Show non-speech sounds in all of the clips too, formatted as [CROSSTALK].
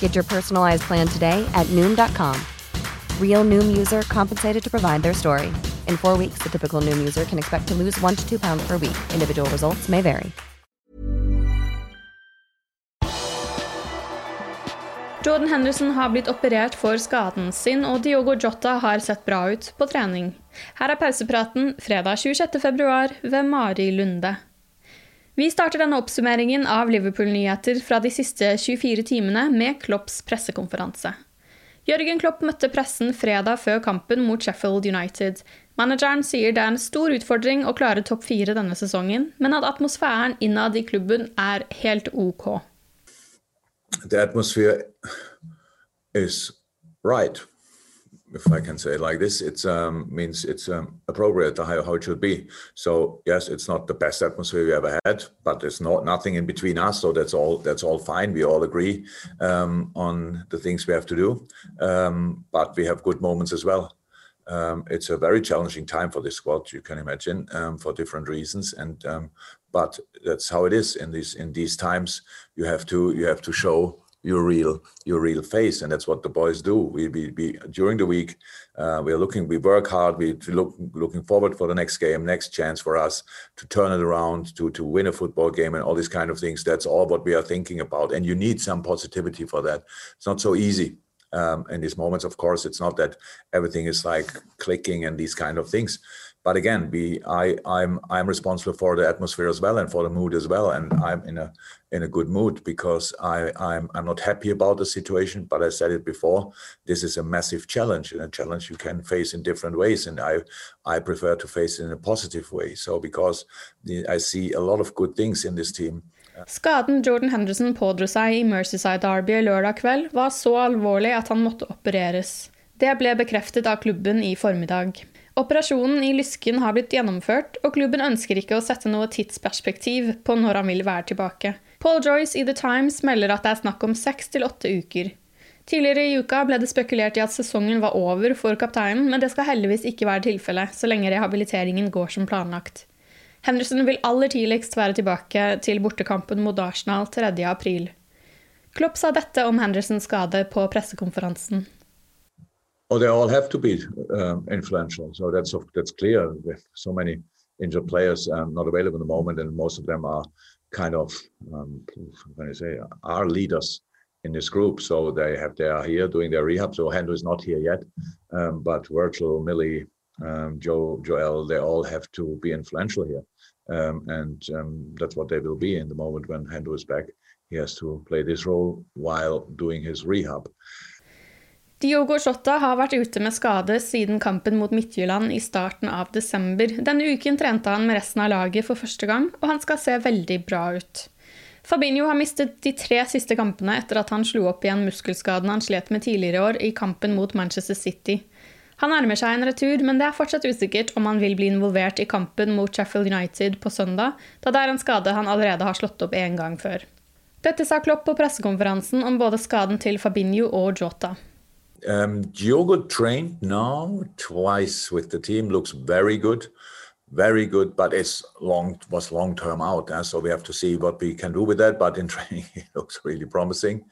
Get your personalized plan today at Noom.com. Real Noom user compensated to provide their story. In four weeks, the typical Noom user can expect to lose one to two pounds per week. Individual results may vary. Jordan Henderson har blitt operert for skaden sin, og Diogo Jota har sett bra ut på trening. Her er pausepraten fredag 26.2 ved Mari Lunde. Vi starter denne oppsummeringen av Liverpool-nyheter fra de siste 24 timene med Klopps pressekonferanse. Jørgen Klopp møtte pressen fredag før kampen mot Sheffield United. Manageren sier det er en stor utfordring å klare topp fire denne sesongen, men at atmosfæren innad i klubben er helt ok. the atmosphere is right if I can say it like this, it um, means it's um, appropriate how, how it should be. So yes, it's not the best atmosphere we ever had, but there's not nothing in between us. So that's all. That's all fine. We all agree um, on the things we have to do, um, but we have good moments as well. Um, it's a very challenging time for this squad. You can imagine um, for different reasons, and but that's how it is in these in these times. You have to you have to show your real your real face and that's what the boys do. We we during the week uh, we're looking we work hard we look looking forward for the next game next chance for us to turn it around to to win a football game and all these kind of things. That's all what we are thinking about and you need some positivity for that. It's not so easy um, in these moments. Of course it's not that everything is like clicking and these kind of things but again we i i'm i'm responsible for the atmosphere as well and for the mood as well and i'm in a in a good mood because i i'm i'm not happy about the situation but i said it before this is a massive challenge and a challenge you can face in different ways and i i prefer to face it in a positive way so because the, i see a lot of good things in this team Skaden Jordan Henderson pådro seg i Derby lørdag kveld, var så alvorlig at han måtte opereres. Det ble bekreftet av klubben i formiddag. Operasjonen i lysken har blitt gjennomført, og klubben ønsker ikke å sette noe tidsperspektiv på når han vil være tilbake. Paul Joyce i The Times melder at det er snakk om seks til åtte uker. Tidligere i uka ble det spekulert i at sesongen var over for kapteinen, men det skal heldigvis ikke være tilfellet, så lenge rehabiliteringen går som planlagt. Henderson vil aller tidligst være tilbake til bortekampen mot Arsenal 3. april. Klopp sa dette om Hendersons skade på pressekonferansen. Oh, they all have to be um, influential. So that's that's clear. With so many injured players um, not available at the moment, and most of them are kind of, um, can I say, are leaders in this group. So they have they are here doing their rehab. So Hendo is not here yet, um, but Virgil, Millie, um, Joe, Joel, they all have to be influential here, um, and um, that's what they will be in the moment when Hendo is back. He has to play this role while doing his rehab. Diogo Jota har vært ute med skade siden kampen mot Midtjylland i starten av desember. Denne uken trente han med resten av laget for første gang, og han skal se veldig bra ut. Fabinho har mistet de tre siste kampene etter at han slo opp igjen muskelskaden han slet med tidligere år i kampen mot Manchester City. Han nærmer seg en retur, men det er fortsatt usikkert om han vil bli involvert i kampen mot Sheffield United på søndag, da det er en skade han allerede har slått opp én gang før. Dette sa Klopp på pressekonferansen om både skaden til Fabinho og Jota. Um, Diogo trained now twice with the team, looks very good. very good, but it's long was long term out. Uh, so we have to see what we can do with that. But in [LAUGHS] training, it looks really promising.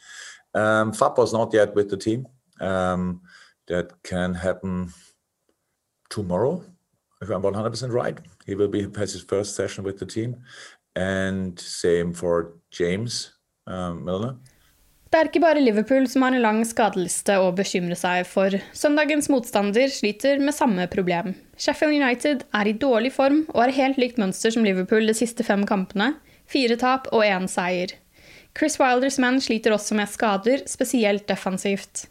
Um, Fab was not yet with the team. Um, that can happen tomorrow, if I'm 100% right. He will be has his first session with the team, and same for James um, Milner. Det er ikke bare Liverpool som har en lang skadeliste å bekymre seg for. Søndagens motstander sliter med samme problem. Sheffield United er i dårlig form og har helt likt mønster som Liverpool de siste fem kampene. Fire tap og én seier. Chris Wilders menn sliter også med skader, spesielt defensivt.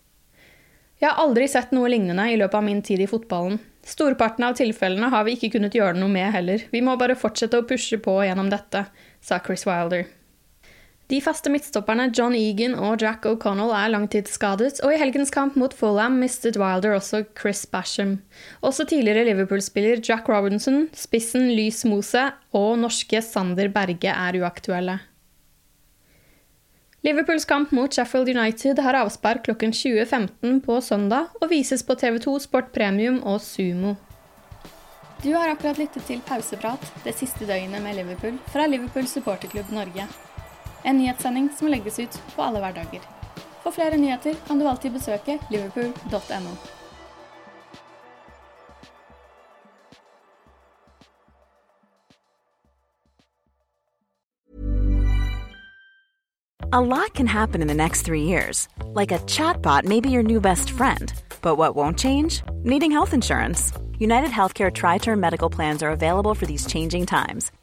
Jeg har aldri sett noe lignende i løpet av min tid i fotballen. Storparten av tilfellene har vi ikke kunnet gjøre noe med heller. Vi må bare fortsette å pushe på gjennom dette, sa Chris Wilder. De faste midtstopperne John Egan og Jack O'Connell er langtidsskadet, og i helgens kamp mot Fulham mistet Wilder også Chris Basham. Også tidligere Liverpool-spiller Jack Robinson, spissen Lys Mose og norske Sander Berge er uaktuelle. Liverpools kamp mot Sheffield United har avspark klokken 20.15 på søndag og vises på TV2 Sport Premium og Sumo. Du har akkurat lyttet til Pauseprat det siste døgnet med Liverpool fra Liverpool supporterklubb Norge. En nyhetssending som legges ut på alle hverdager. For flere nyheter kan du alltid besøke liverpool.no. A lot can happen in the next three years. Like a chatbot may be your new best friend. But what won't change? Needing health insurance. United Healthcare Tri Term Medical Plans are available for these changing times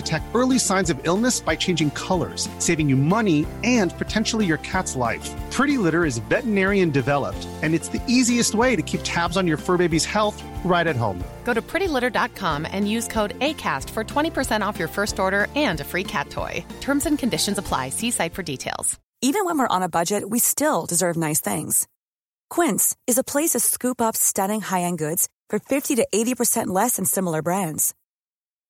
detect early signs of illness by changing colors, saving you money and potentially your cat's life. Pretty Litter is veterinarian developed, and it's the easiest way to keep tabs on your fur baby's health right at home. Go to prettylitter.com and use code ACAST for 20% off your first order and a free cat toy. Terms and conditions apply. See site for details. Even when we're on a budget, we still deserve nice things. Quince is a place to scoop up stunning high end goods for 50 to 80% less than similar brands.